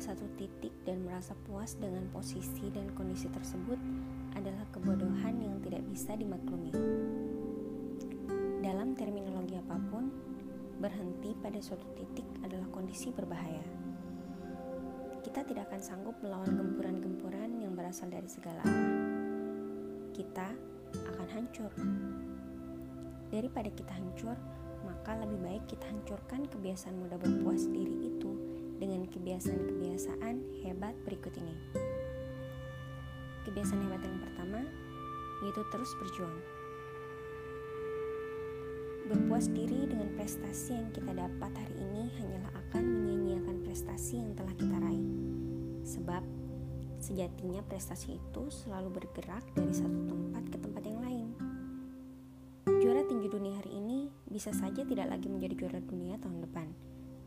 titik dan merasa puas dengan posisi dan kondisi tersebut adalah kebodohan yang tidak bisa dimaklumi. Dalam terminologi apa pun, berhenti pada suatu titik adalah kondisi berbahaya. Kita tidak akan sanggup melawan gempuran-gempuran yang berasal dari segala arah. Kita akan hancur. Daripada kita hancur, maka lebih baik kita hancurkan kebiasaan mudah berpuas diri itu kebiasaan-kebiasaan hebat berikut ini. Kebiasaan hebat yang pertama yaitu terus berjuang. Berpuas diri dengan prestasi yang kita dapat hari ini hanyalah akan menyia-nyiakan prestasi yang telah kita raih. Sebab sejatinya prestasi itu selalu bergerak dari satu tempat ke tempat yang lain Juara tinju dunia hari ini bisa saja tidak lagi menjadi juara dunia tahun depan,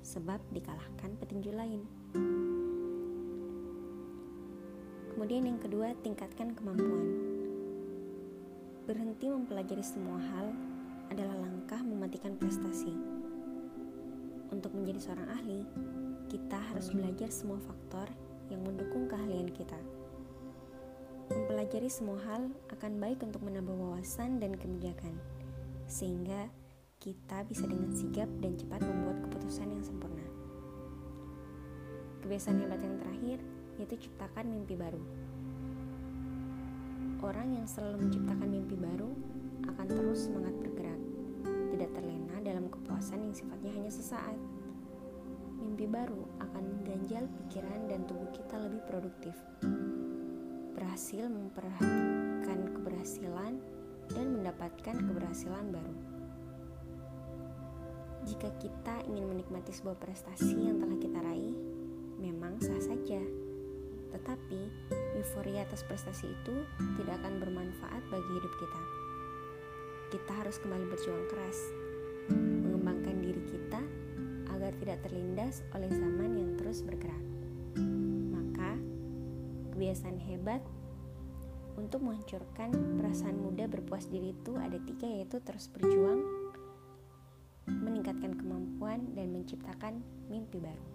sebab dikalahkan petinju lain. Kemudian yang kedua, tingkatkan kemampuan. Berhenti mempelajari semua hal adalah langkah mematikan prestasi. Untuk menjadi seorang ahli, kita harus belajar semua faktor yang mendukung keahlian kita. Mempelajari semua hal akan baik untuk menambah wawasan dan kebijakan sehingga kita bisa dengan sigap dan cepat membuat keputusan yang sempurna. Kebiasaan hebat yang terakhir yaitu ciptakan mimpi baru. Orang yang selalu menciptakan mimpi baru akan terus semangat bergerak, tidak terlena dalam kepuasan yang sifatnya hanya sesaat. Mimpi baru akan mengganjal pikiran dan tubuh kita lebih produktif. Berhasil memperhatikan keberhasilan dan mendapatkan keberhasilan baru. Jika kita ingin menikmati sebuah prestasi yang telah kita raih, memang sah saja. Tetapi, euforia atas prestasi itu tidak akan bermanfaat bagi hidup kita. Kita harus kembali berjuang keras, mengembangkan diri kita agar tidak terlindas oleh zaman yang terus bergerak. Maka, kebiasaan hebat untuk menghancurkan perasaan muda berpuas diri itu ada tiga yaitu terus berjuang, meningkatkan kemampuan, dan menciptakan mimpi baru.